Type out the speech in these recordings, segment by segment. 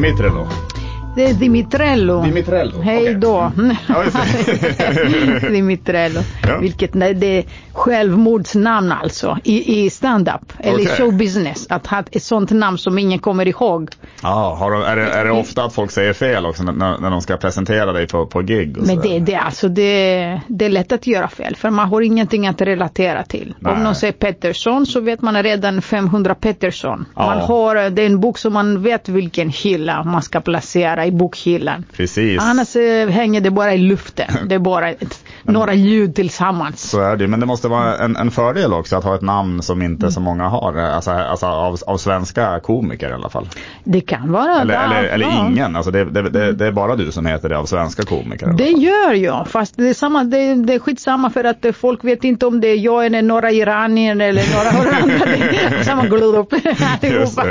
Dimitrello. Det är Dimitrello. Dimitrello, Hej då. Just det. Dimitrello. Ja. Vilket nej, det är självmordsnamn alltså i, i stand-up eller i Okej. showbusiness. Att ha ett sånt namn som ingen kommer ihåg. Ja, har de, är, det, är det ofta att folk säger fel också när, när de ska presentera dig på, på gig? Och Men det, det, alltså det, det är lätt att göra fel för man har ingenting att relatera till. Nej. Om någon säger Pettersson så vet man redan 500 Pettersson. Ja. Man har, det är en bok som man vet vilken hylla man ska placera i bokhyllan. Precis. Annars eh, hänger det bara i luften. Det är bara ett, några ljud tillsammans. Så är det Men det måste vara en, en fördel också att ha ett namn som inte så många har. Alltså, alltså av, av svenska komiker i alla fall. Det kan vara Eller, eller, eller ingen. Alltså det, det, det, det är bara du som heter det av svenska komiker. Det gör jag, fast det är, samma, det, det är skitsamma för att eh, folk vet inte om det är jag eller några iranier eller några holländare. Är samma grupp Just allihopa.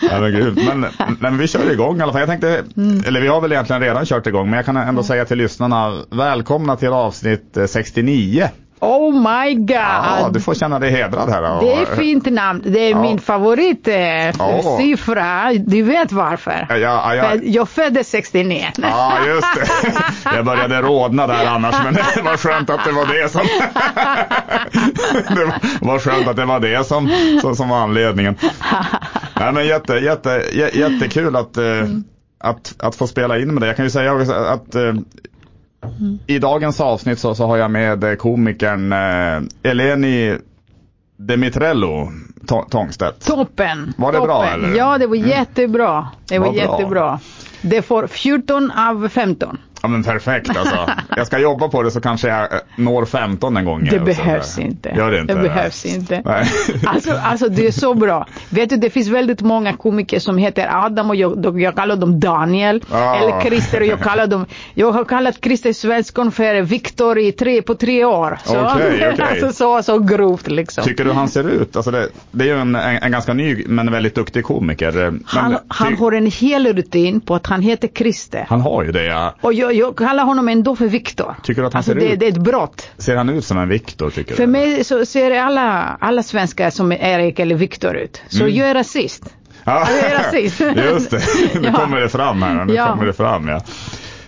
Ja, men, gud. Men, men vi kör igång i alla fall. Jag tänkte, Mm. eller vi har väl egentligen redan kört igång, men jag kan ändå säga till lyssnarna, välkomna till avsnitt eh, 69. Oh my god! Ja, du får känna dig hedrad här. Det är fint namn. Det är Ja. min favorit eh, siffra. Du vet varför. Ja, ja, ja. Jag föddes 69. Ja, just det. Jag började rodna där annars, men det var skönt att det var det som... Det var- skönt att det var det som, som, som var anledningen. Nej, men jätte, jätte, jä- jättekul att, eh, att, att få spela in med det. Jag kan ju säga också att eh, i dagens avsnitt så, så har jag med eh, komikern eh, Eleni Dimitrello Tå- Tångstedt. Toppen! Var det Toppen. bra, eller? Mm. Ja, det var jättebra. Det var Vad bra. jättebra. Det får 14 av 15. Ja men perfekt alltså. Jag ska jobba på det så kanske jag eh, når 15 en gång. Det behövs inte. Gör det inte? Det behövs inte. Nej. Alltså, alltså det är så bra. Vet du, det finns väldigt många komiker som heter Adam och jag, jag kallar dem Daniel. Ah. Eller Christer och jag kallar dem, jag har kallat Christer Svensson för Viktor i tre, på tre år. Så, Okej, okej. alltså så, så grovt liksom. Tycker du han ser ut? Alltså det, det är ju en, en, en ganska ny men väldigt duktig komiker. Men Han, han har en hel rutin på att han heter Christer. han har ju det ja. Och jag, jag kallar honom ändå för Viktor. Tycker du att han alltså ser det, ut? det är ett brott. Ser han ut som en Viktor tycker För du? mig så ser alla, alla svenskar som Erik eller Viktor ut. Så Mm. jag är rasist. Ja, jag är rasist. Just det, nu Ja. kommer det fram här. Nu Ja. kommer det fram ja.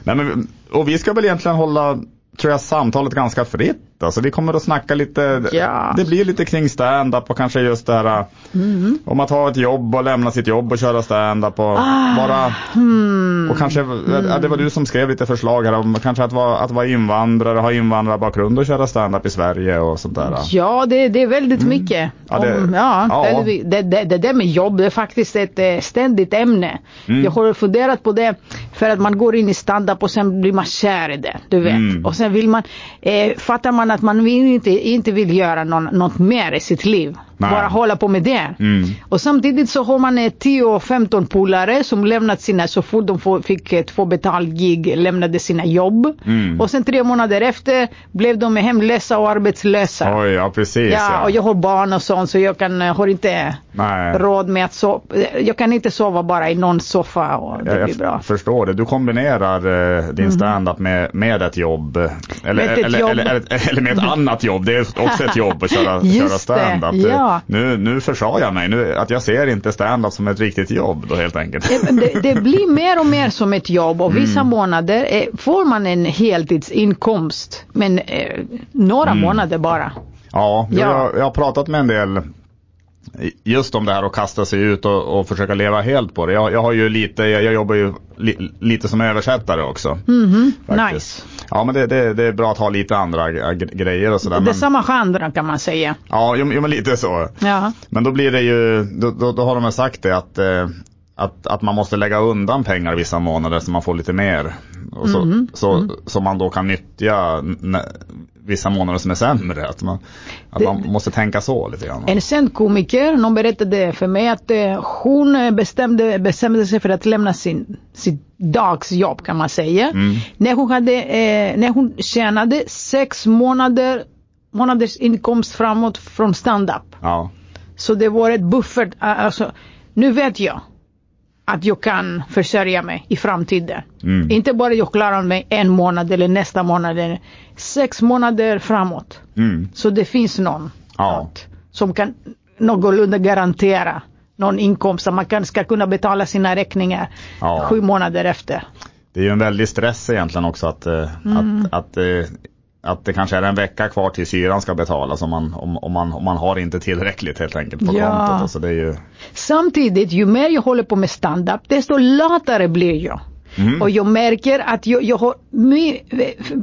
Nej, men, och vi ska väl egentligen hålla tror jag samtalet ganska fritt. Alltså vi kommer att snacka lite, Ja. det blir lite kring stand-up och kanske just det här Mm. om att ha ett jobb och lämna sitt jobb och köra stand-up och Ah. vara Hmm. och kanske, ja, det var du som skrev lite förslag här om kanske att vara, att vara invandrare, ha invandrarbakgrund och köra stand-up i Sverige och sånt där. Ja, det, det är väldigt mycket. Mm. Ja, det- Om, ja, ja. Det, det, det där med jobb, det är faktiskt ett eh, ständigt ämne. Mm. Jag har funderat på det för att man går in i stand-up och sen blir man kär i det. Du vet. Mm. Och sen vill man, eh, fattar man att man vill inte, inte vill göra någon, något mer i sitt liv. Nej. Bara hålla på med det. Mm. Och samtidigt så har man eh, 10 och 15 polare som lämnat sina, så fort de fick ett få betalt gig, lämnade sina jobb. Mm. Och sen tre månader efter blev de hemlösa och arbetslösa. Oj, ja precis. Ja, och jag har barn och sånt så jag kan, eh, har inte Nej. råd med att sova. Jag kan inte sova bara i någon soffa och det Jag, blir bra. jag förstår det. Du kombinerar eh, din stand-up med, med ett jobb. Eller. Med ett eller, jobb. Eller, eller, eller med ett annat jobb. Det är också ett jobb att köra, köra stand-up. ja. Nu, nu försade jag mig. Nu, att jag ser inte stand-up som ett riktigt jobb då helt enkelt. Det, det blir mer och mer som ett jobb och vissa Mm. månader eh, får man en heltidsinkomst. Men eh, några Mm. månader bara. Ja, Ja. Jag, jag har pratat med en del just om det här att kasta sig ut och, och försöka leva helt på det. Jag, jag har ju lite, jag, jag jobbar ju li, lite som översättare också. Mhm, faktiskt. Nice. Ja men det, det, det är bra att ha lite andra grejer och sådär. Det är Men, samma genre kan man säga. ja, jo, jo, men lite så. Ja. Men då blir det ju, då, då, då har de sagt det att, eh, att, att man måste lägga undan pengar vissa månader så man får lite mer. Och så, Mhm. så, så man då kan nyttja vissa månader som är sämre. Att man, att Det- man måste tänka så lite grann. En känd komiker, någon berättade för mig att eh, hon eh, bestämde, bestämde sig för att lämna sin, sitt dagsjobb kan man säga. Mm. När, hon hade, eh, när hon tjänade sex månader, månaders inkomst framåt från stand-up. Ja. Så det var ett buffert, alltså nu vet jag att jag kan försörja mig i framtiden. Mm. Inte bara jag klarar mig en månad eller nästa månad, eller sex månader framåt. Mm. Så det finns någon Ja. något som kan någorlunda garantera någon inkomst så man kan, ska kunna betala sina räkningar Ja. sju månader efter. Det är ju en väldig stress egentligen också att, eh, Mm. att, att, eh, att det kanske är en vecka kvar till hyran ska betalas om man, om, om, man, om man har inte tillräckligt helt enkelt på Ja. kontot. Alltså det är ju, Samtidigt, ju mer jag håller på med stand-up, desto latare blir jag. Mm. Och jag märker att jag, jag har mi,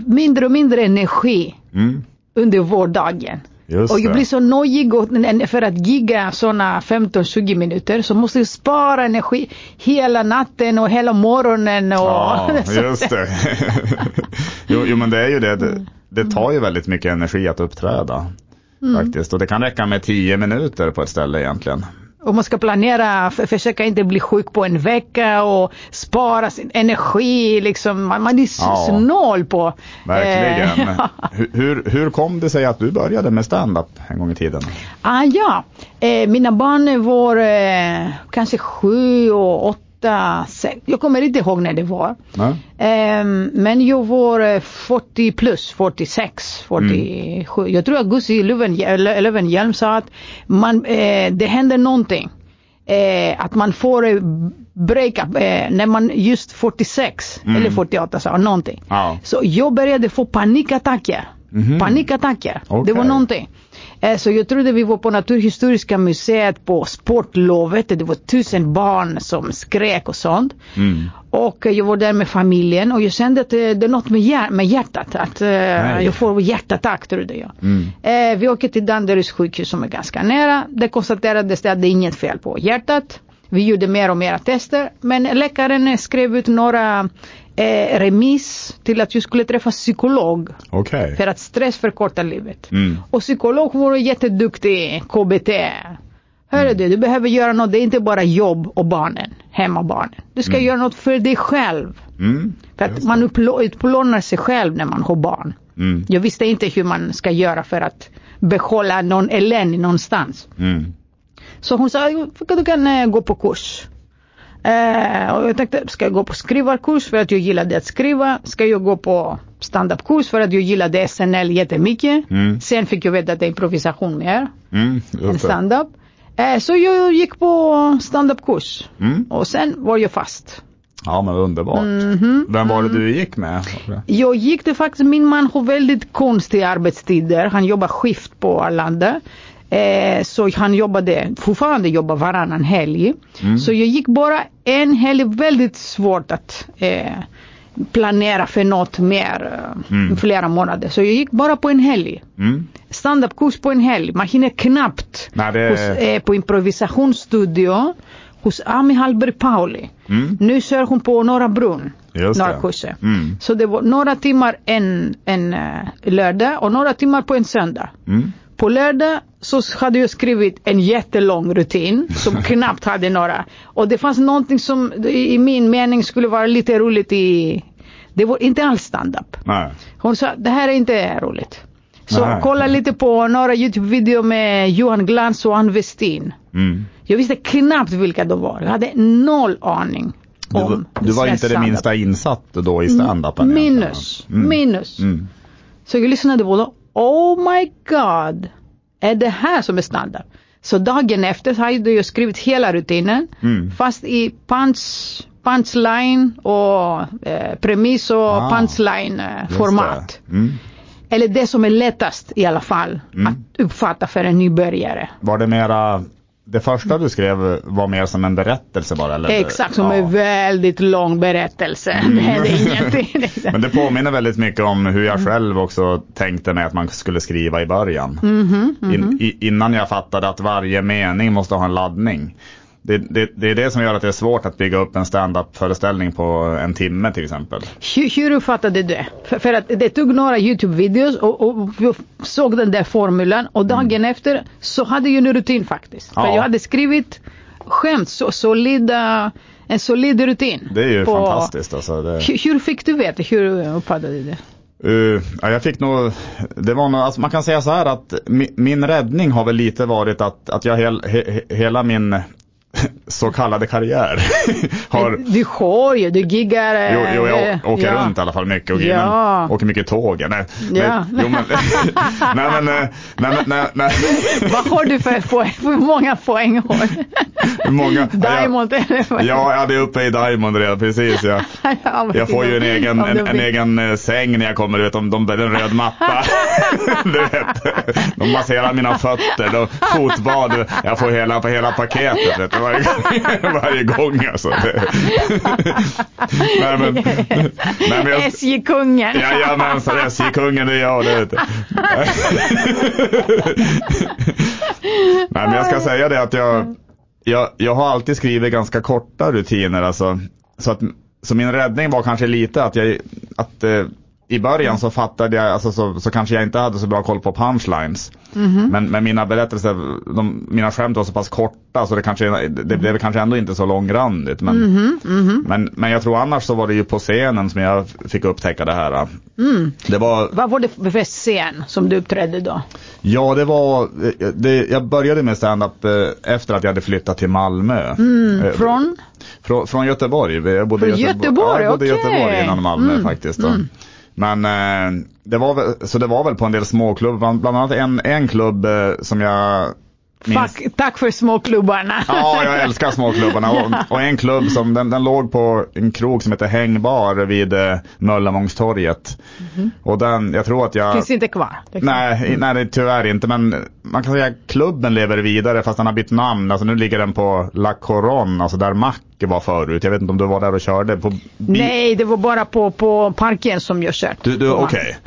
mindre och mindre energi mm, under vårdagen. just Och jag det. blir så nojig för att gigga sådana 15-20 minuter så måste jag spara energi hela natten och hela morgonen. Och Ja, just det. jo, jo, men det är ju det. Mm. Det, tar ju väldigt mycket energi att uppträda. Mm. Faktiskt. Och det kan räcka med 10 minuter på ett ställe egentligen. Och man ska planera, försöka inte bli sjuk på en vecka och spara sin energi. Liksom. Man, man är Ja. snål på... Verkligen. Eh, hur, hur kom det sig att du började med stand-up en gång i tiden? ah, ja, eh, mina barn var eh, kanske sju och åtta, sex. Jag kommer inte ihåg när det var. Ehm, men jag var eh, 40 plus, 46, 47. Jag tror att Gussi Löwenhjelm sa att man, eh, det händer någonting. Eh, att man får eh, breakup eh, när man just 46 eller 48 sa någonting. Ja. Så jag började få panikattacker. Panikattacker. Det Okej. var någonting. Eh, Så jag trodde vi var på Naturhistoriska museet på sportlovet. Det var tusen barn som skrek och sånt. Mm. Och eh, jag var där med familjen och jag kände att eh, det är något med, hjär- med hjärtat. Att eh, jag får hjärtattack trodde jag. Mm. Vi åker till Danderyds sjukhus som är ganska nära. Det konstaterades att det är inget fel på hjärtat. Vi gjorde mer och mer tester. Men läkaren skrev ut några eh, remiss till att jag skulle träffa psykolog. Okej. För att stress förkortar livet. Mm. Och psykolog var jätteduktig, KBT. Hörru du, du behöver göra något, det är inte bara jobb och barnen, hemmabarnen. Du ska göra något för dig själv. Mm. För att man utplånar sig själv när man har barn. Mm. Jag visste inte hur man ska göra för att behålla någon elände någonstans. Mm. Så hon sa, du kan eh, gå på kurs. Eh, och jag tänkte, ska jag gå på skrivarkurs för att jag gillade att skriva? Ska jag gå på standupkurs för att jag gillade SNL jättemycket? Mm. Sen fick jag veta att det är improvisation mer Mm. än standup. Eh, så jag gick på standupkurs. Mm. Och sen var jag fast. Ja men underbart. Mhm. Vem var det du gick med? Jag gick det faktiskt, min man har väldigt konstiga arbetstider. Han jobbar skift på Arlanda. Eh, så han jobbade, fortfarande jobbar varannan helg. Så jag gick bara en helg, väldigt svårt att eh, planera för något mer, eh, flera månader. Så jag gick bara på en helg. Mm. Standupkurs på en helg, man hinner knappt Nej, det- hos, eh, på improvisationsstudio hos Ami Hallberg Pauli. Mm. Nu kör hon på Norra Brunn, Just några det. kurser. Mm. Så det var några timmar en, en eh, lördag och några timmar på en söndag. Mm. På lördag så hade jag skrivit en jättelång rutin som knappt hade några. Och det fanns någonting som i min mening skulle vara lite roligt i... Det var inte alls stand-up. Hon sa, det här är inte roligt. Så Nej. kolla lite på några Youtube-videor med Johan Glans och Ann Westin. Mm. Jag visste knappt vilka de var. Jag hade noll aning Du, om du var inte det minsta insatt då i standupen? Minus, Mm. minus. Mm. Så jag lyssnade på det. Oh my god. Är det här som är standard? Så dagen efter hade jag skrivit hela rutinen. Mm. Fast i punch, punchline och eh, premiss och Ah, punchline eh, format. det. Mm. Eller det som är lättast i alla fall att uppfatta för en nybörjare. Var det mera, det första du skrev var mer som en berättelse bara? Eller? Exakt, som Ja. en väldigt lång berättelse. Det är ingenting. Men det påminner väldigt mycket om hur jag själv också tänkte mig att man skulle skriva i början. Mhm, In, i, innan jag fattade att varje mening måste ha en laddning. Det, det, det är det som gör att det är svårt att bygga upp en stand-up föreställning på en timme till exempel. Hur, hur uppfattade du det? För, för att det tog några Youtube-videos och, och vi såg den där formulan och dagen efter så hade jag en rutin faktiskt. För Ja. jag hade skrivit skämt, så solida, en solid rutin. Det är ju på- fantastiskt alltså. Det, Hur, hur fick du veta? Hur uppfattade du det? Uh, ja, jag fick nog, det var nog, alltså man kan säga så här att mi, min räddning har väl lite varit att, att jag hel, he, he, hela min så kallade karriär. har, Du har ju, du giggar. jo, jo, jag eh, åker ja. runt i alla fall mycket och Ja. åker mycket tåg. Nej, Ja. men, jo, men, nej, men, eh, nej, men, nej, nej. Vad har du för poäng? Hur många poäng har du? Hur många? Diamond eller vad? Ja, ja, det är uppe i Diamond redan, precis. Ja. Ja, Jag får ju en det- egen, en, en egen eh, säng när jag kommer, du vet, om de, en röd matta. du vet, de masserar mina fötter, de, fotbad, jag får hela, hela paketet vet varje, gång- varje gång alltså. Nej, men, nej, men jag, SJ-kungen. Jajamensan, SJ-kungen det är jag det vet. Nej men jag ska säga det att jag, jag, jag har alltid skrivit ganska korta rutiner alltså. Så, att, så min räddning var kanske lite att jag, att eh, i början så fattade jag, alltså så, så kanske jag inte hade så bra koll på punchlines. Men, men mina berättelser, de, mina skämt var så pass korta så det kanske, det blev kanske ändå inte så långrandigt. Men, men, men jag tror annars så var det ju på scenen som jag fick upptäcka det här. Det var, Vad var det för scen som du uppträdde då? Ja, det var, det, jag började med stand-up eh, efter att jag hade flyttat till Malmö. Eh, Från? Från, från Göteborg. Jag bodde i Från Göteborg, Göteborg, ja, jag bodde i okej. Göteborg innan Malmö Mm, faktiskt. Men eh, det var väl, så det var väl på en del småklubbar, bland, annat en, en klubb eh, som jag minns. Fuck, tack för småklubbarna. Ja, jag älskar småklubbarna. Och, och en klubb som, den, den låg på en krog som heter Hängbar vid eh, Möllamångstorget. Och den, jag tror att jag... Finns inte kvar. liksom. Nej, nej tyvärr inte men man kan säga att klubben lever vidare fast den har bytt namn. Alltså nu ligger den på La Coron, alltså där Mac var förut. Jag vet inte om du var där och körde. På Nej, det var bara på, på parken som jag kört. Du, du okej,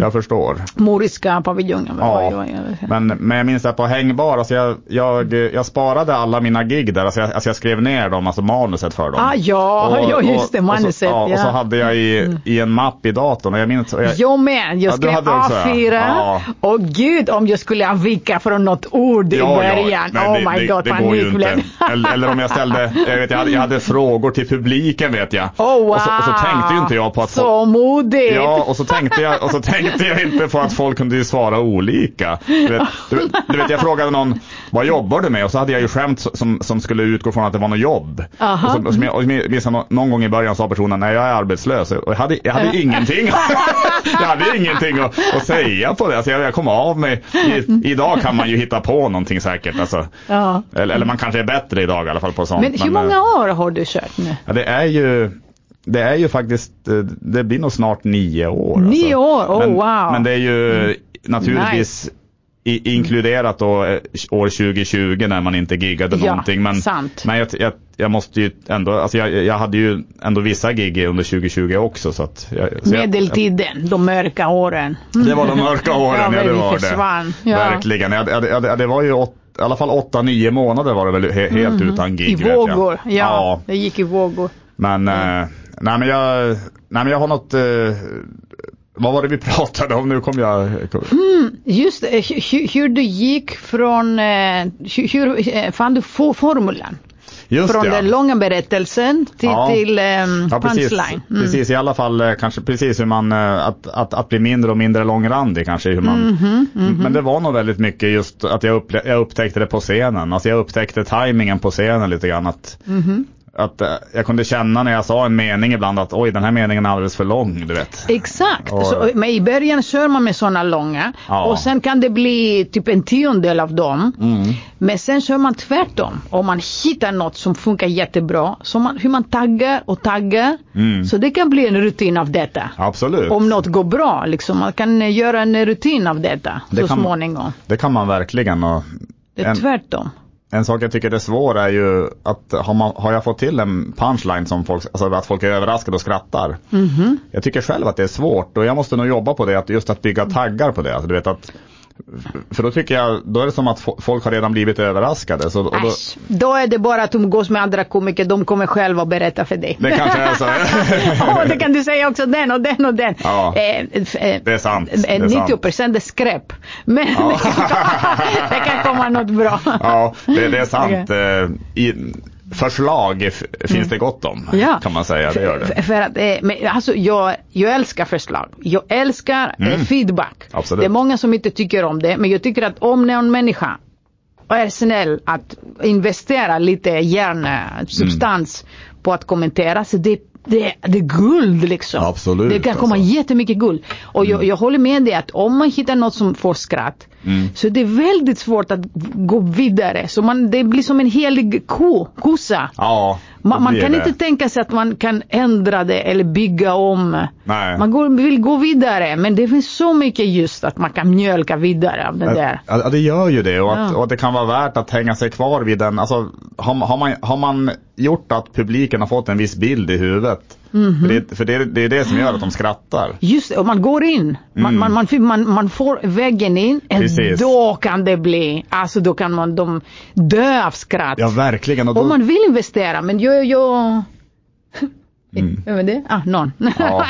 jag förstår. Moriska paviljongen. Ja. Men, men jag minns det på hängbar, alltså jag, jag, jag sparade alla mina gig där, alltså jag, alltså jag skrev ner dem, alltså manuset för dem. Ah, ja, ja, just det, och, manuset. så, ja, och så ja. hade jag i, i en mapp i datorn och jag minns... och Jag, Jag med. Jag Ja, skrev ja. A4. Ja. Och gud om jag skulle avvika från något ord i början. nej, oh det, my det, god, det går ju inte. Eller, eller om jag ställde, jag, vet, jag, hade, jag hade frågor till publiken vet jag. Oh wow. och, så, och så tänkte ju inte jag på att folk, Så modigt. Ja, och så, tänkte jag, och så tänkte jag inte på att folk kunde ju svara olika. Du vet, du, du vet, jag frågade någon, vad jobbar du med? Och så hade jag ju skämt som, som skulle utgå från att det var något jobb. Aha. Och, så, och, som jag, och nå- någon gång i början sa personen, nej jag är arbetslös. Och jag hade, jag hade ingenting, jag hade ingenting att, att säga på det. Alltså jag, jag kom av mig. I, idag kan man ju hitta på någonting säkert. Alltså. Ja. Eller, eller man kanske är bättre idag i alla fall på sånt. Men hur eh, många år har du kört nu? Ja, det är ju det är ju faktiskt, eh, det blir nog snart nio år. Nio år? Oh, men, wow. Men det är ju naturligtvis i, inkluderat då eh, år 2020 när man inte giggade Ja, någonting. Men, sant. men jag, jag, jag måste ju ändå, alltså jag, jag hade ju ändå vissa gig under 2020 också. Så att jag, så jag, Medeltiden, de mörka åren. det var de mörka åren, Ja, ja, det var försvann. det. Ja. Verkligen. Ja, det, det, det var ju åt, i alla fall åtta, nio månader var det väl he, helt utan gig. I jag. vågor. Ja, det gick i vågor. Men, eh, nej men jag, nej men jag har något, eh, vad var det vi pratade om? Nu kom jag, Just det, hur, hur du gick från, eh, hur, eh, fann du formulan? just Från det. den långa berättelsen till, Ja. till ehm, Ja, precis, punchline. Mm. precis, i alla fall eh, kanske precis hur man, eh, att, att, att bli mindre och mindre långrandig kanske hur man, Mhm, men det var nog väldigt mycket just att jag, upple- jag upptäckte det på scenen, alltså jag upptäckte tajmingen på scenen lite grann att, Mhm. Att eh, jag kunde känna när jag sa en mening ibland att oj den här meningen är alldeles för lång, du vet. Exakt, Och- så, men i början kör man med sådana långa Ja. och sen kan det bli typ en tiondel av dem. Mm. Men sen kör man tvärtom och man hittar något som funkar jättebra. Så man, hur man taggar och taggar. Mm. Så det kan bli en rutin av detta. Absolut. Om något går bra, liksom. man kan eh, göra en rutin av detta Det så kan- småningom. Det kan man verkligen. Och Det är en, tvärtom. En sak jag tycker är svår är ju att har, man, har jag fått till en punchline som folk, alltså att folk är överraskade och skrattar. Mhm. Jag tycker själv att det är svårt och jag måste nog jobba på det, att just att bygga taggar på det. Alltså, du vet att, för då tycker jag, då är det som att fo- folk har redan blivit överraskade. Så, och då, Äsch, då är det bara att umgås med andra komiker, de kommer själva berätta för dig. det kanske är så. Åh, det kan du säga också den och den och den. Ja. Eh, eh, Det är sant, eh, det är 90 procent är skräp. Men Ja. det kan komma något bra. ja, det, det är sant. Eh, I, förslag finns det gott om, Ja. kan man säga. Det gör det. För, för att, eh, men, alltså, jag, jag älskar förslag. Jag älskar eh, Mm. feedback. Absolut. Det är många som inte tycker om det. Men jag tycker att om någon människa är snäll att investera lite hjärnsubstans på att kommentera. Så det, det, det är guld liksom. Absolut, Det kan komma alltså. jättemycket guld. Och jag, jag håller med dig att om man hittar något som får skratt så det är väldigt svårt att gå vidare. Så man, det blir som en helig ko, kossa. Ja, Man, man kan det. inte tänka sig att man kan ändra det eller bygga om. Nej. Man går, vill gå vidare men det finns så mycket just att man kan mjölka vidare av det där. Ja, ja, det gör ju det och, att, Ja. och att det kan vara värt att hänga sig kvar vid den. Alltså, har, har, man, har man gjort att publiken har fått en viss bild i huvudet. Mhm. För, det, för det, det är det som gör att de skrattar. Just det, och man går in. Man, man, man, man, man får väggen in. Mm. Precis. Då kan det bli, alltså då kan man de dö av skratt. Ja, verkligen. Och då, Om man vill investera men jag, jag... Vem är det? Ah, någon. Mm. Ja,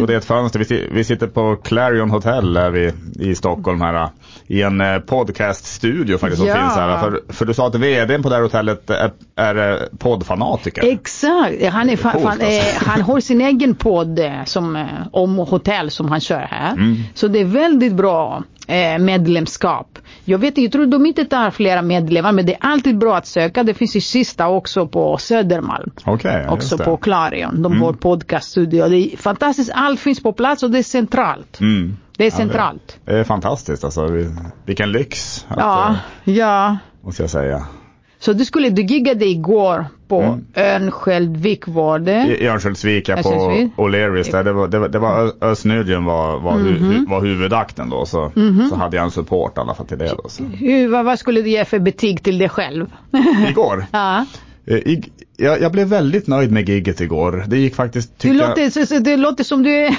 och det är ett fönster. Vi sitter på Clarion Hotel här i, i Stockholm här. I en eh, podcaststudio faktiskt som Ja. finns här. För, för du sa att vdn på det här hotellet är, är eh, poddfanatiker. Exakt, han, är, fan, alltså. eh, han har sin egen podd eh, som, om hotell som han kör här. Mm. Så det är väldigt bra eh, medlemskap. Jag vet inte, jag tror de inte tar flera medlemmar men det är alltid bra att söka. Det finns ju sista också på Södermalm. Ja, också på Clarion. De har podcaststudio. Det är fantastiskt, allt finns på plats och det är centralt. Mm. Det är Ja, centralt. Det är fantastiskt alltså. Vi- Vilken lyx. Att, Ja, eh, ja. Måste jag säga. Så du skulle, du giggade igår på Mm. Örnsköldsvik var det? I Örnsköldsvik, ja, på. O'Learys där. Det var, det var, det var Özz Nujen var, var, Mhm. hu, var huvudakten då. Så, så hade jag en support i alla fall till det då. Så. Hur, vad, vad skulle du ge för betyg till dig själv? Igår. ja. eh, I, jag, jag blev väldigt nöjd med gigget igår. Det gick faktiskt, jag, låter, så, så, det låter som du är...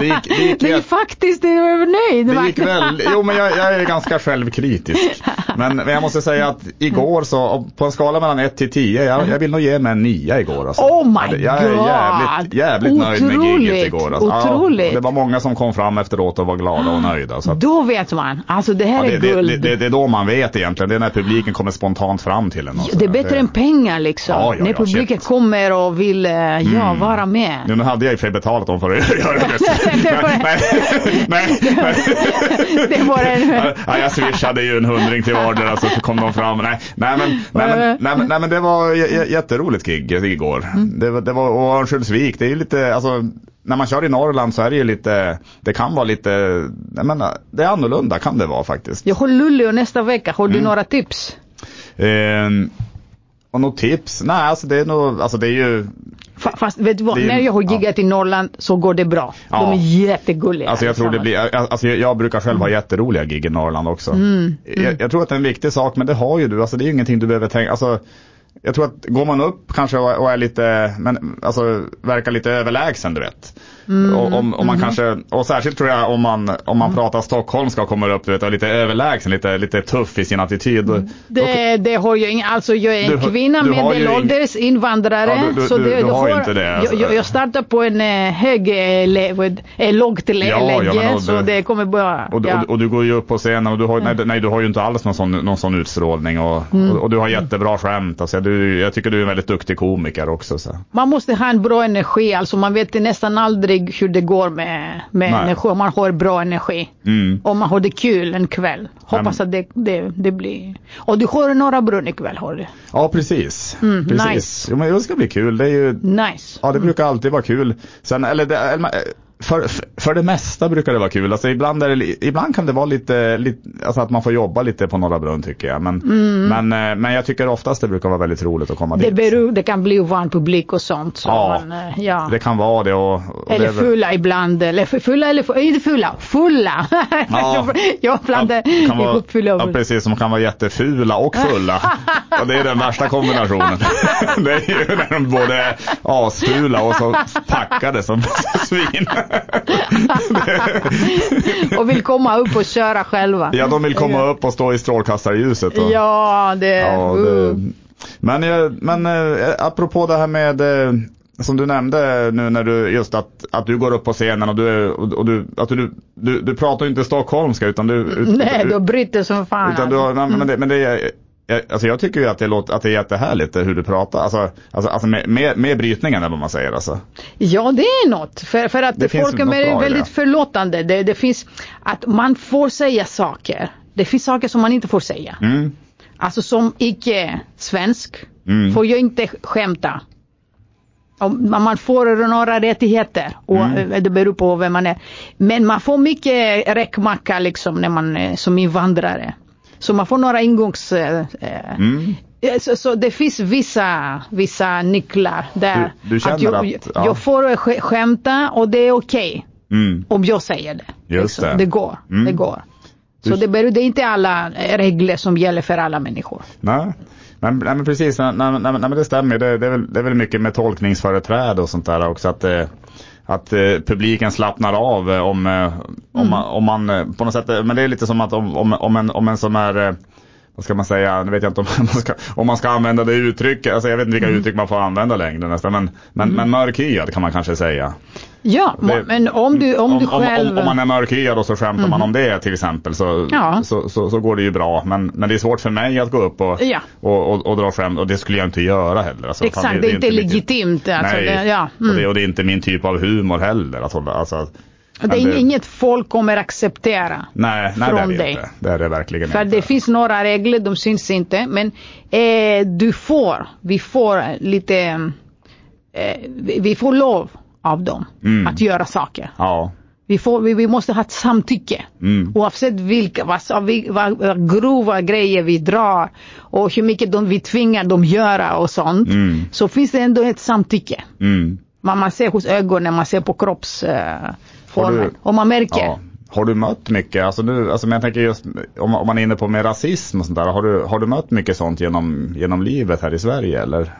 Det gick- det gick är jätte- faktiskt du är nöjd. det gick väl, jo men jag, jag är ganska självkritisk. Men, men jag måste säga att igår så, på en skala mellan 1 till 10, jag, jag vill nog ge mig en 9 igår. Alltså. Oh my det- Jag är God. jävligt, jävligt nöjd med gigget igår. Alltså. otroligt. Ja, det var många som kom fram efteråt och var glada och nöjda. Så att, Då vet man. Alltså det här ja, det, är det, guld. det, det, det är då man vet egentligen. Det är när publiken kommer spontant fram till en. det är bättre än pengar liksom. Ja, ja, ja, publiken. Mm. kommer och vill eh, ja, vara med. Nu, nu hade jag i och för sig betalat dem för att göra det. Nej, nej, nej. Det var en... Ja, jag swishade ju en hundring till vardera så kom de fram. Nej, nej, men, nej, men, nej, men, nej men det var jätteroligt gig igår. Mm. Det, var- det var, och Örnsköldsvik, det är ju lite, alltså när man kör i Norrland så är det ju lite, det kan vara lite, jag menar, det är annorlunda kan det vara faktiskt. Jag har Luleå nästa vecka. Har Mm. du några tips? Ehm, och något tips? Nej, alltså det är nog, alltså det är ju, Fa- Fast vet du vad, ju- när jag har ja. giggat i Norrland så går det bra. Ja. De är jättegulliga. Alltså jag tror det blir, alltså jag, brukar själv ha jätteroliga gig i Norrland också. Jag, jag tror att det är en viktig sak, men det har ju du, alltså det är ju ingenting du behöver tänka, alltså jag tror att går man upp kanske och, och är lite, men alltså verkar lite överlägsen du vet. och, om, om man kanske, och särskilt tror jag om man, om man pratar stockholmska och kommer upp du vet, och är lite överlägsen, lite, lite tuff i sin attityd. då- då- Det, det har jag ingen, alltså jag är en Du har- kvinna du har medelålders invandrare. Ja, du- du- så det, du det har ju inte det, alltså. Jag, jag, startar på en eh, hög, eh, eh, lågt lä- Ja, ja, läge men och så det kommer bara... Och, ja. och, och du går ju upp på scenen och du har, nej, nej, du har ju inte alls någon sån, någon sån utstrålning och, Mm. och, och du har jättebra skämt. Alltså, du, jag tycker du är en väldigt duktig komiker också. Så. Man måste ha en bra energi, alltså man vet nästan aldrig hur det går med, med Nej. energi om man har bra energi. Mm. Om man har det kul en kväll. Hoppas att det, det, det blir... Och du har Norra Brunn ikväll har du. Ja, precis. Mm, precis. nice. Jo, men det ska bli kul. Det är ju, Nice. ja, det brukar alltid vara kul. Sen, eller det, eller, för, för det mesta brukar det vara kul. Alltså, ibland, det, ibland kan det vara lite, lite alltså att man får jobba lite på Norra Brunn tycker jag. Men, men, eh, men jag tycker oftast det brukar vara väldigt roligt att komma Mm. Det, dit. beror, det kan bli ovan publik och sånt. Så Ja, man, eh, ja. Det kan vara det. Och, och det Eller väl- fulla ibland. Eller fulla eller inte fulla, fulla. Ja. jag blandar Ja, kan vara, ihop fulla och ja, precis, som kan vara jättefula och fulla. och det är den värsta kombinationen. det är ju när de både är asfula och så packade som svin. Och vill komma upp och köra själva. ja, de vill komma upp och stå i strålkastarljuset. Och, Ja, det... ja, uh. det men, jag- men eh, apropå det här med eh, som du nämnde nu när du just att, att du går upp på scenen och du, och, du, att du, du, du pratar ju inte stockholmska utan du, ut, Nej, du bryter som fan. Utan du men det, men det är, jag, alltså jag tycker ju att det, låter, att det är jättehärligt hur du pratar. Alltså, alltså, alltså med, med, med brytningen eller vad man säger alltså. Ja, det är något. För, för att Det folk är väldigt det. förlåtande. Det, det finns att man får säga saker. Det finns saker som man inte får säga. Mm. Alltså som icke-svensk Mm. får jag inte skämta. Om man får några rättigheter och Mm. eh, det beror på vem man är. Men man får mycket räkmacka liksom när man är som invandrare. Så man får några ingångs... eh, eh, Mm. Så, så det finns vissa, vissa nycklar där. Du- du känner jag, att- ja. jag får sk- skämta och det är okej. Mm. Om jag säger det. Just det. Det går. Mm. Det går. Så det, beror, det är inte alla regler som gäller för alla människor. Nej. Men, nej, men precis, nej, nej, nej, men det stämmer. Det, det, är väl, det är väl mycket med tolkningsföreträde och sånt där också. Att, eh, att eh, publiken slappnar av eh, om, eh, om, man, om man eh, på något sätt, men det är lite som att om, om, om, en, om en som är vad ska man säga, nu vet jag inte om man ska, om man ska använda det uttrycket, alltså jag vet inte vilka uttryck man får använda längre nästan, men, men, men mörkhyad kan man kanske säga. Ja, Det- men om du, om, du om, själv... om, om man är mörkhyad och så skämtar man om det till exempel så, Ja. så, så, så går det ju bra. Men, men det är svårt för mig att gå upp och, Ja. och, och, och dra skämt och det skulle jag inte göra heller. Alltså, Exakt, fan, det är inte legitimt. Alltså, Nej, det, ja, och, mm. det, och det är inte min typ av humor heller. Hålla, alltså, det är inget folk kommer acceptera. Nej, nej det är från det dig. inte. Det är det verkligen För inte. det finns några regler, de syns inte. Men eh, du får, vi får lite, eh, vi får lov av dem Mm. att göra saker. Ja. Vi, får, vi, vi måste ha ett samtycke. Mm. Oavsett vilka, vad, vad, vad, grova grejer vi drar och hur mycket de, vi tvingar dem göra och sånt. Mm. Så finns det ändå ett samtycke. Mm. Man, man ser hos ögonen, man ser på kroppsformen. Eh, Har du- formen. och man märker. Ja. Har du mött mycket, alltså nu, alltså men jag tänker just om, om man är inne på med rasism och sånt där, har du, har du mött mycket sånt genom, genom livet här i Sverige eller?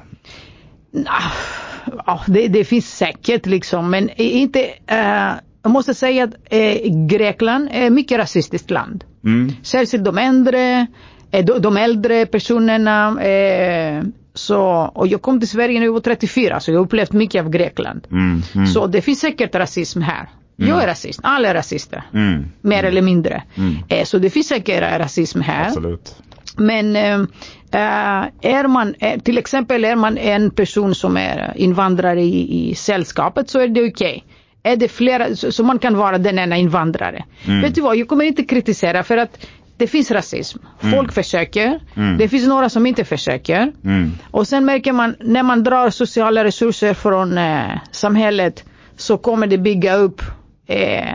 Ja, det, det finns säkert liksom, men inte, eh, jag måste säga att eh, Grekland är mycket rasistiskt land. Mm. Särskilt de äldre, eh, de, de äldre personerna. Eh, så, och jag kom till Sverige när jag var 34 så jag har upplevt mycket av Grekland. Mm. Mm. Så det finns säkert rasism här. Jag är rasist, alla är rasister. Mm. Mer eller mindre. Mm. Eh, så det finns säkert rasism här. Absolut. Men eh, eh, är man, eh, till exempel är man en person som är invandrare i, i sällskapet så är det okej. Är det flera, så, man kan vara den ena invandrare. Mm. Vet du vad, jag kommer inte kritisera för att det finns rasism. Folk försöker. Mm. Det finns några som inte försöker. Mm. Och sen märker man när man drar sociala resurser från eh, samhället så kommer det bygga upp eh,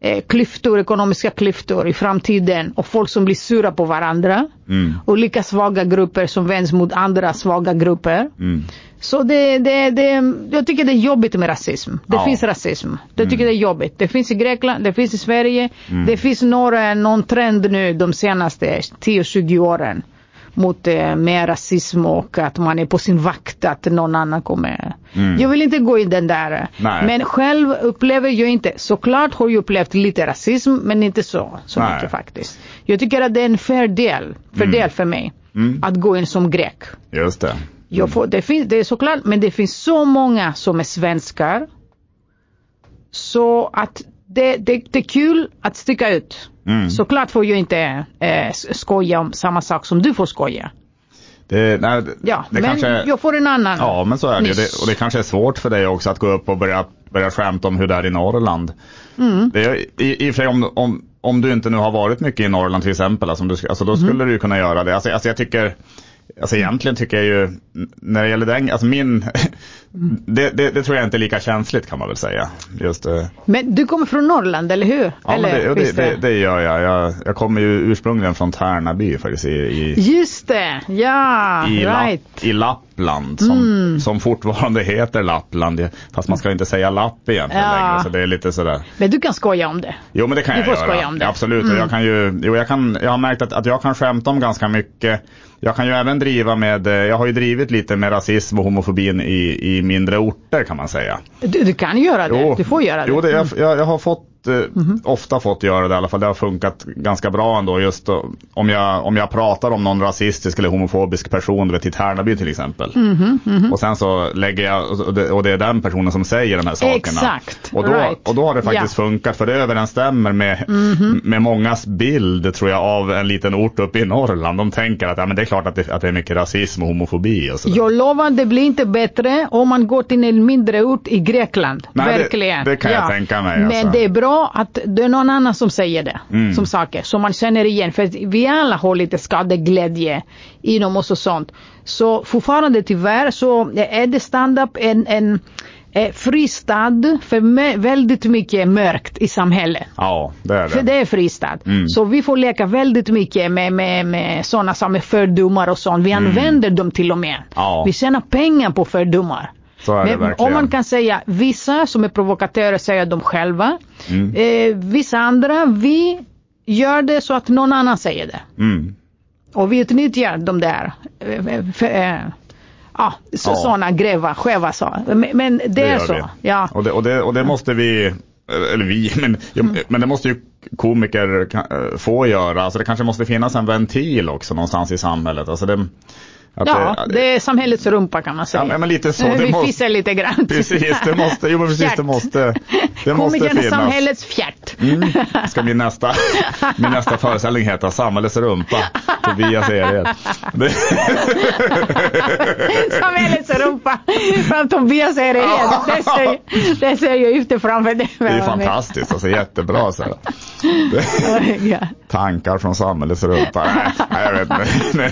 eh, klyftor, ekonomiska klyftor i framtiden och folk som blir sura på varandra. Mm. Olika svaga grupper som vänds mot andra svaga grupper. Mm. Så det, det, det, jag tycker det är jobbigt med rasism. Det Ja. finns rasism. Jag tycker det är jobbigt. Det finns i Grekland, det finns i Sverige. Mm. Det finns några, någon trend nu de senaste 10-20 åren. Mot eh, mer rasism och att man är på sin vakt att någon annan kommer. Mm. Jag vill inte gå i den där. Nej. Men själv upplever jag inte. Såklart har jag upplevt lite rasism men inte så, så Nej. mycket faktiskt. Jag tycker att det är en fair del, fördel för mig. Mm. Att gå in som grek. Just det. Jag får, det, finns, det är såklart, men det finns så många som är svenskar. Så att det, det, det är kul att sticka ut. Mm. Såklart får jag inte eh, skoja om samma sak som du får skoja. Det, nej, Ja, det men kanske, jag får en annan. Ja, men så är det, det. Och det kanske är svårt för dig också att gå upp och börja, börja skämta om hur det är i Norrland. Mm. Det i, I och för sig om, om, om du inte nu har varit mycket i Norrland till exempel, alltså, du, alltså då Mm. skulle du ju kunna göra det. Alltså, alltså jag tycker, alltså egentligen tycker jag ju, när det gäller den, alltså min, det, det, det tror jag inte är lika känsligt kan man väl säga. Just eh, Men du kommer från Norrland, eller hur? Ja, eller, det, det, det, gör jag. jag. Jag kommer ju ursprungligen från Tärnaby faktiskt i, i, Just det, ja, i, right. Mm. Lapp, i Lappland som, som fortfarande heter Lappland. Fast man ska inte säga lapp egentligen Ja. längre så det är lite sådär. Men du kan skoja om det. Jo men det kan Du jag får göra. skoja om det. Mm. Absolut. Och jag kan ju, jo, jag, kan, jag har märkt att, att jag kan skämta om ganska mycket. Jag kan ju även driva med, eh, jag har ju drivit lite med rasism och homofobin i, i mindre orter kan man säga. Du, du kan göra det, du får göra det. Jo, det, Mm. jag, jag har fått, eh, ofta fått göra det i alla fall. Det har funkat ganska bra ändå. Just då, om, jag, om jag pratar om någon rasistisk eller homofobisk person, du vet i Tärnaby till exempel. Mhm, Och sen så lägger jag, och det, och det är den personen som säger de här sakerna. Exakt, Och då, right. och då har det faktiskt funkat för det överensstämmer med, Mhm. med mångas bild tror jag av en liten ort uppe i Norrland. De tänker att ja, men det är klart att det, att det är mycket rasism och homofobi och sådär. Jag lovar, det blir inte bättre om man går till en mindre ort i Grekland. Nej, det- Verkligen. det kan jag tänka mig, Men alltså. det är bra bra att det är någon annan som säger det. Mm. Som saker som man känner igen. För vi alla har lite skadeglädje inom oss och sånt. Så fortfarande tyvärr så är det stand-up en, en eh, fristad för väldigt mycket mörkt i samhället. Ja, det är För det. det är fristad. Mm. Så vi får leka väldigt mycket med, med, med sådana som är fördomar och sånt. Vi använder dem till och med. Mm. Ja. Vi tjänar pengar på fördomar. Är det Men om man kan säga vissa som är provokatörer säger de själva. Mm. Eh, vissa andra, vi gör det så att någon annan säger det. Mm. Och vi utnyttjar de där eh, för, eh, ja, så, Ja. sådana grevar, skeva så. Men, men det, är gör så. vi. Ja. Och, det, och, det, och det måste vi, eller vi, men, Mm. men det måste ju komiker eh, få göra. Alltså det kanske måste finnas en ventil också någonstans i samhället. Alltså det, Ja, det är samhällets rumpa kan man säga. Ja, men lite så. Det Vi måste- fissar lite grann. Precis, det måste, jo men precis, det måste, det måste Komikern är finnas. samhällets fjärt. Mm. Ska min nästa, min nästa föreställning heta Samhällets rumpa. Tobias. Det, Samhällets rumpa. Från Tobias är det. Det ser, det ser jag ute framför dig. det är fantastiskt, alltså jättebra så här. Tankar från samhällets. Nej, nej jag vet inte.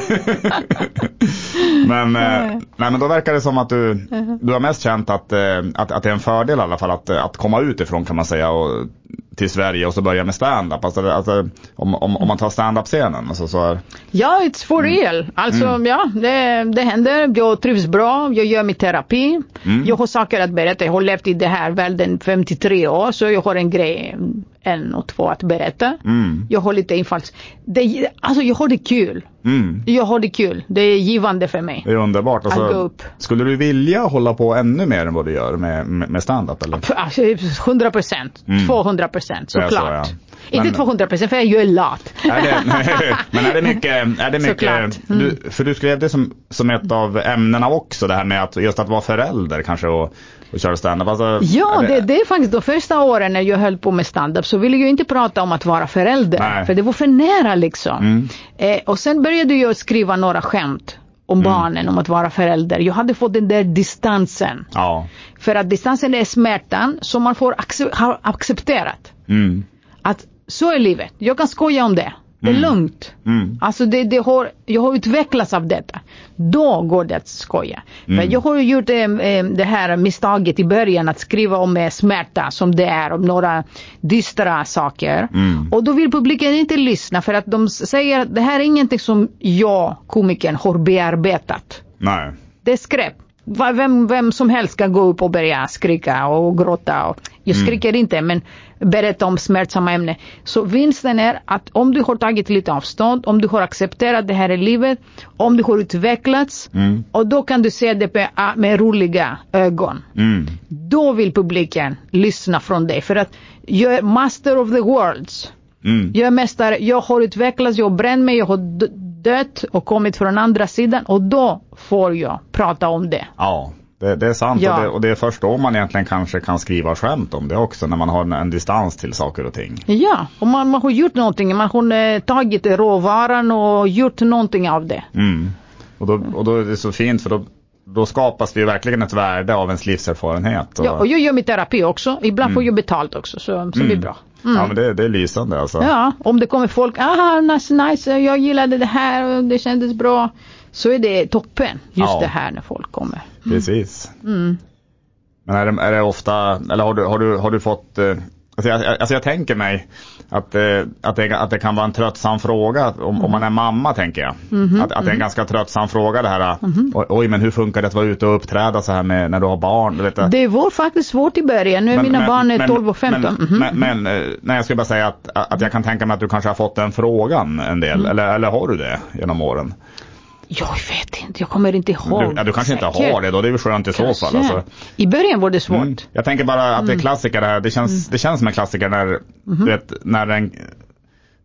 Men, eh, nej, men då verkar det som att du, du har mest känt att, eh, att, att det är en fördel i alla fall att, att komma utifrån kan man säga och, till Sverige och så börja med stand-up. Alltså, alltså, om, om, om man tar stand-up-scenen. Alltså, så är, Ja, it's for real. Alltså, ja, det, det händer. Jag trivs bra. Jag gör min terapi. Jag har saker att berätta. Jag har levt i det här världen 53 år, så jag har en grej, en och två att berätta. mm, Jag har lite infalls... Det, alltså, jag har det kul. Mm. Jag har det kul. Det är givande för mig. Det är underbart. Alltså, skulle du vilja hålla på ännu mer än vad du gör med, med, med stand-up? Eller? Alltså, 100 procent. Mm. 200 procent Det är så, såklart. ja. Inte Men- 200 procent för jag är lat. Är det, men är det mycket, är det Såklart. mycket Mm. du, för du skrev det som, som ett av ämnena också det här med att just att vara förälder kanske och, och köra standup. Alltså, Ja, det, det är faktiskt de första åren när jag höll på med stand-up så ville jag inte prata om att vara förälder. Nej. För det var för nära liksom. Mm. Eh, och sen började jag skriva några skämt om Mm. barnen, om att vara förälder. Jag hade fått den där distansen. Ja. För att distansen är smärtan som man får acce- ha accepterat. Mm. Att så är livet. Jag kan skoja om det. Det är Mm. lugnt. Mm. Alltså det, det har, jag har utvecklats av detta. Då går det att skoja. Mm. Jag har gjort eh, eh, det här misstaget i början att skriva om eh, smärta som det är, om några dystra saker. Mm. Och då vill publiken inte lyssna för att de säger att det här är ingenting som jag, komikern, har bearbetat. Nej. Det är skräp. Vem, vem som helst ska gå upp och börja skrika och gråta. Och, jag skriker inte men berätta om smärtsamma ämnen. Så vinsten är att om du har tagit lite avstånd, om du har accepterat det här i livet, om du har utvecklats Mm. och då kan du se det med, med roliga ögon. Mm. Då vill publiken lyssna från dig för att jag är master of the worlds. Mm. Jag är mästare, jag har utvecklats, jag har bränt mig, jag har dött och kommit från andra sidan och då får jag prata om det. Ja. Det, det är sant Ja. och, det, och det är först då man egentligen kanske kan skriva skämt om det också när man har en, en distans till saker och ting. Ja, och man, man har gjort någonting, man har eh, tagit råvaran och gjort någonting av det. Mm. Och, då, och då är det så fint för då, då skapas det ju verkligen ett värde av ens livserfarenhet. Och, Ja, och jag gör min terapi också, ibland får jag betalt också så, så det blir bra. Mm. ja men det, det är lysande alltså. Ja, om det kommer folk, aha, nice, nice, jag gillade det här och det kändes bra. Så är det toppen, just Ja. det här när folk kommer. Precis. Mm. Men är det, är det ofta, eller har du, har du, har du fått, eh, alltså jag, alltså jag tänker mig att, eh, att, det, att det kan vara en tröttsam fråga om, om man är mamma tänker jag. Mhm, Att, att det är en ganska tröttsam fråga det här, oj, oj men hur funkar det att vara ute och uppträda så här med, när du har barn? Vet, det. Det var faktiskt svårt i början, nu är mina barn är 12 och 15. Men, Mhm. men, men eh, nej, jag skulle bara säga att, att jag kan tänka mig att du kanske har fått den frågan en del, Mm. eller, eller har du det genom åren? Jag vet inte, jag kommer inte ihåg. Du, ja, du kanske inte säkert. har det då, det är väl skönt i så Kanske. fall. Alltså. I början var det svårt. Mm. Jag tänker bara att det är klassiker det här. Det känns, det känns som en klassiker när, du vet, när en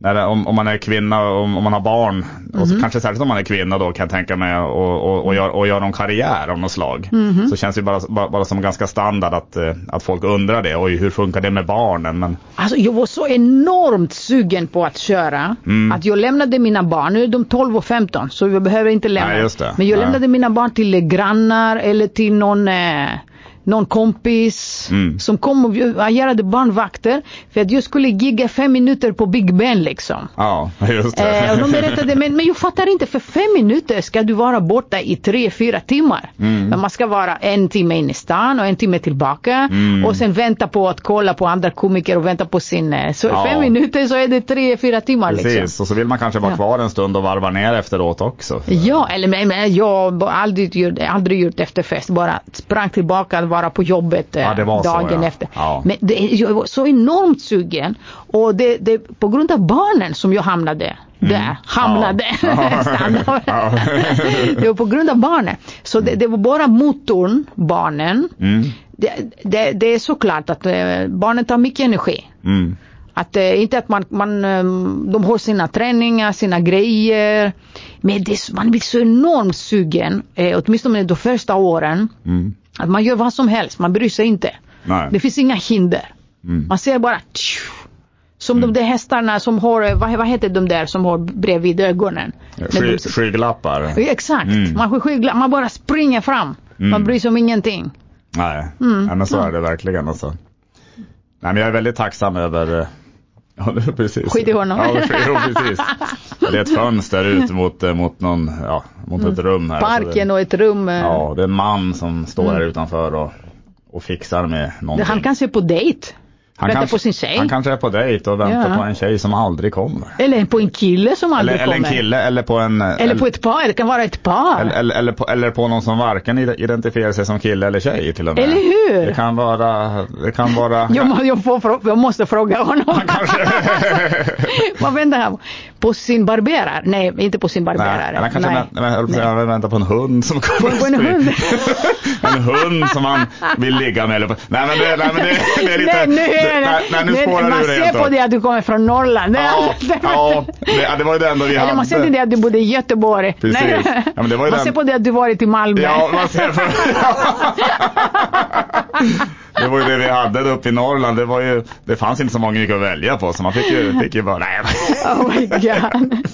när om, om man är kvinna och om, om man har barn, och så kanske särskilt om man är kvinna då kan jag tänka mig och, och, och, gör, och gör någon karriär av något slag. Så känns det bara, bara, bara som ganska standard att, eh, att folk undrar det. Oj, hur funkar det med barnen? Men, Alltså jag var så enormt sugen på att köra Mm. att jag lämnade mina barn, nu är de 12 och 15 så jag behöver inte lämna. Nej. Men jag Nej. lämnade mina barn till eh, grannar eller till någon, eh, någon kompis Mm. som kom och agerade barnvakter för att jag skulle gigga fem minuter på Big Ben liksom. Ja, just det. Eh, och de berättade, men, men jag fattar inte, för fem minuter ska du vara borta i tre, fyra timmar. Mm. Men man ska vara en timme in i stan och en timme tillbaka. Mm. Och sen vänta på att kolla på andra komiker och vänta på sin... eh, Så Ja. fem minuter så är det tre, fyra timmar Precis, liksom. och så vill man kanske vara kvar en stund och varva ner efteråt också. Ja, eller men, men jag har aldrig gjort, aldrig gjort efterfest. Bara sprang tillbaka och var på jobbet eh, Ja, var så, dagen ja. efter. Ja. Men det, jag var så enormt sugen. Och det, det på grund av barnen som jag hamnade där. Hamnade. Mm. Ja. Ja. det var på grund av barnen. Så det, det var bara motorn, barnen. Mm. Det, det, det är såklart att eh, barnen tar mycket energi. Mm. Att eh, inte att man, man de har sina träningar, sina grejer. Men det, man blir så enormt sugen, eh, åtminstone de första åren. Mm. Att man gör vad som helst, man bryr sig inte. Nej. Det finns inga hinder. Mm. Man ser bara tju, som de där hästarna som har, eh, vad, vad heter de där som har bredvid ögonen? Sky, de- skygglappar. Exakt, Mm. man, får skygla, man bara springer fram. Man Mm. bryr sig om ingenting. Nej, Mm. Men så är det verkligen alltså. Nej men jag är väldigt tacksam över eh, Ja, precis. Skit i honom. Ja, precis. Det är ett fönster ut mot, eh, mot någon, ja, mot ett rum här. Så det, Mm. Parken och ett rum. eh, Ja, det är en man som står här utanför och, och fixar med någonting. Han kanske är på dejt. Han kanske, på sin tjej. Han kanske är på dejt och väntar Ja. på en tjej som aldrig kommer. Eller på en kille som Eller, aldrig eller en kommer. kille eller på en... Eller på ett par, det kan vara ett par. Eller, eller, eller, på, eller på någon som varken identifierar sig som kille eller tjej till och med. Eller hur? Det kan vara, det kan vara... jag, jag, får, jag måste fråga honom. Vad väntar han på? sin barberare? Nej, inte på sin barberare. Nej, han kanske Nej. väntar, på han väntar på en hund som kommer På en hund. en hund som han vill ligga med. Eller på. Nej men det, nej, men det, det är lite... Nej, det, nej, nej, nu spårar man ser på det att du kommer från Norrland. Ja, ja det, var det enda vi Eller man ser på hade. det att du bodde i Göteborg. Precis. Ja, men det var man ser på det att du varit i Malmö. Ja, man ser på... Det var ju det vi hade uppe i Norrland. Det, var ju, det fanns inte så många mycket att välja på så man fick ju, fick ju bara... Nej, Oh my god.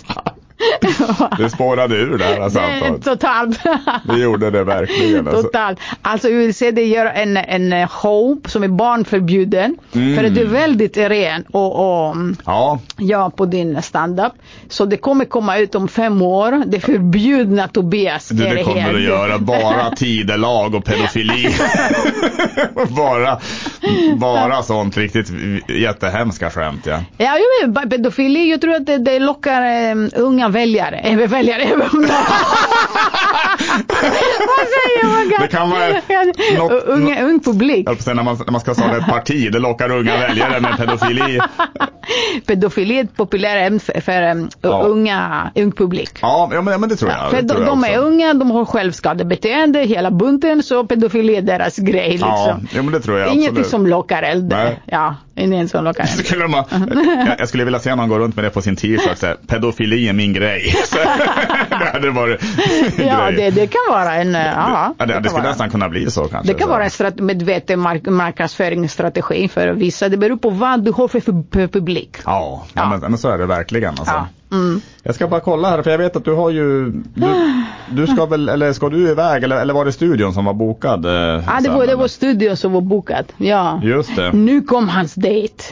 Det spårade ur Det är antagligen. totalt. Det gjorde det verkligen. Alltså. Totalt. Alltså ULC det gör en, en show som är barnförbjuden. Mm. För att du är väldigt ren och, och Ja, ja, på din standup. Så det kommer komma ut om fem år. Det förbjudna Tobias. du, det kommer att göra. Bara tidelag och pedofili. bara, bara sånt riktigt jättehemska skämt ja. Ja, pedofili, jag tror att det, det lockar um, unga väljare. Äh, väljare. Vad säger man? Det kan vara något- unga, ung publik. Jag när man, när man ska starta ett parti, det lockar unga väljare med pedofili. Pedofili är ett populärt ämne för, för um, Ja. unga, ung publik. Ja, ja, men, ja men det tror jag. För det de, tror jag de är unga, de har självskadebeteende, hela bunten, så pedofili är deras grej. Liksom. Ja, ja, men det tror jag Ingenting absolut. som lockar eld. Nej. Ja, ingenting som lockar. Skulle man, jag, jag skulle vilja se någon gå runt med det på sin t-shirt, pedofili är min grej. Det hade varit Ja, grej. det, det kan vara en... Ja, Ja, det, det kan skulle vara. nästan kunna bli så kanske. Det kan så. vara en strat- medveten mark- marknadsföringsstrategi för vissa. Det beror på vad du har för publik. Ja, ja. Men, men så är det verkligen alltså. Ja. Mm. Jag ska bara kolla här, för jag vet att du har ju, du, du ska väl, eller ska du iväg, eller, eller var det studion som var bokad? eh, Ja, det var, det var studion som var bokad. Ja. Just det. Nu kom hans dejt.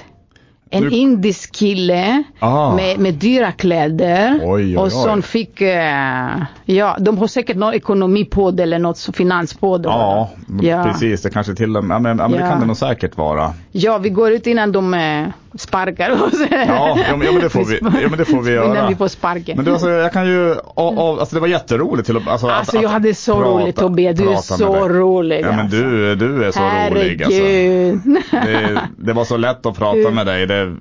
En Nu- indisk kille Ah. med, med dyra kläder. Oj, oj, och oj. som fick, eh, ja de har säkert någon ekonomi på det eller något finans på det. Ja, Ja. precis. Det kanske till och med, ja, men, ja, det kan det nog säkert vara. Ja, vi går ut innan de eh, sparkar oss. Ja, ja, men, ja, men det får vi, ja, men det får vi göra. Innan vi får sparken. Men du, alltså, jag kan ju, av, av, alltså det var jätteroligt till att, alltså, Alltså att, jag hade så roligt Tobias, du är prata så rolig. Ja men alltså. du, du är så rolig alltså. Herregud. Det, det var så lätt att prata med dig. Det,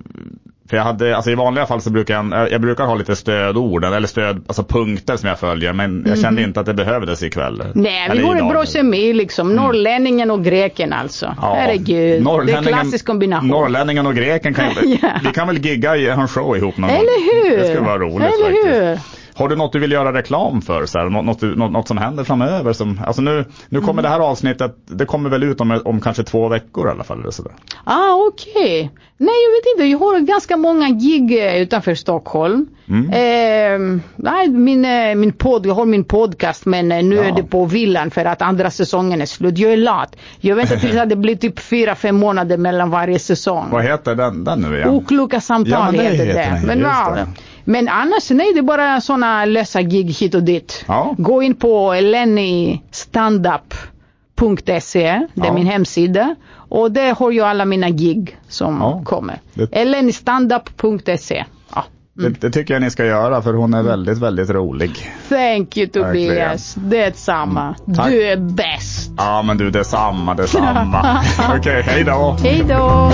för jag hade, alltså i vanliga fall så brukar jag, jag brukar ha lite stödord eller stöd, alltså punkter som jag följer men jag kände inte att det behövdes ikväll. Mhm. Nej, vi Eller en idag. bra kemi liksom. Norrlänningen och greken alltså. Ja. Herregud. Det är klassisk kombination. Norrlänningen och greken kan Ja. vi kan väl gigga i en show ihop någon. Eller hur? Det skulle vara roligt Eller faktiskt. hur? Har du något du vill göra reklam för? Så här, något, något, något, som händer framöver? Som, alltså nu, nu kommer det här avsnittet, det kommer väl ut om, om kanske två veckor i alla fall? Eller så där. Ah, okej. Nej, jag vet inte. Jag har ganska många gig eh, utanför Stockholm. Mm. Eh, nej, min, eh, min podd, jag har min podcast men eh, nu Ja. är det på villan för att andra säsongen är slut. Jag är lat. Jag väntar tills att det blir typ fyra, fem månader mellan varje säsong. Vad heter den, den nu igen? Okloka samtal Ja, men det heter heter den, Men, ja. Men annars, nej det är bara sådana lösa gig hit och dit. Ja. Gå in på lennystandup.se, det är Ja. min hemsida. Och där har jag alla mina gig som Ja. kommer. Det- lennystandup.se. Ja. Det, det tycker jag ni ska göra för hon är väldigt, väldigt rolig. Thank you. Tobias. Det är samma. Tack. Du är bäst. Ja men du, detsamma, detsamma. Okej, hej då. Hej då.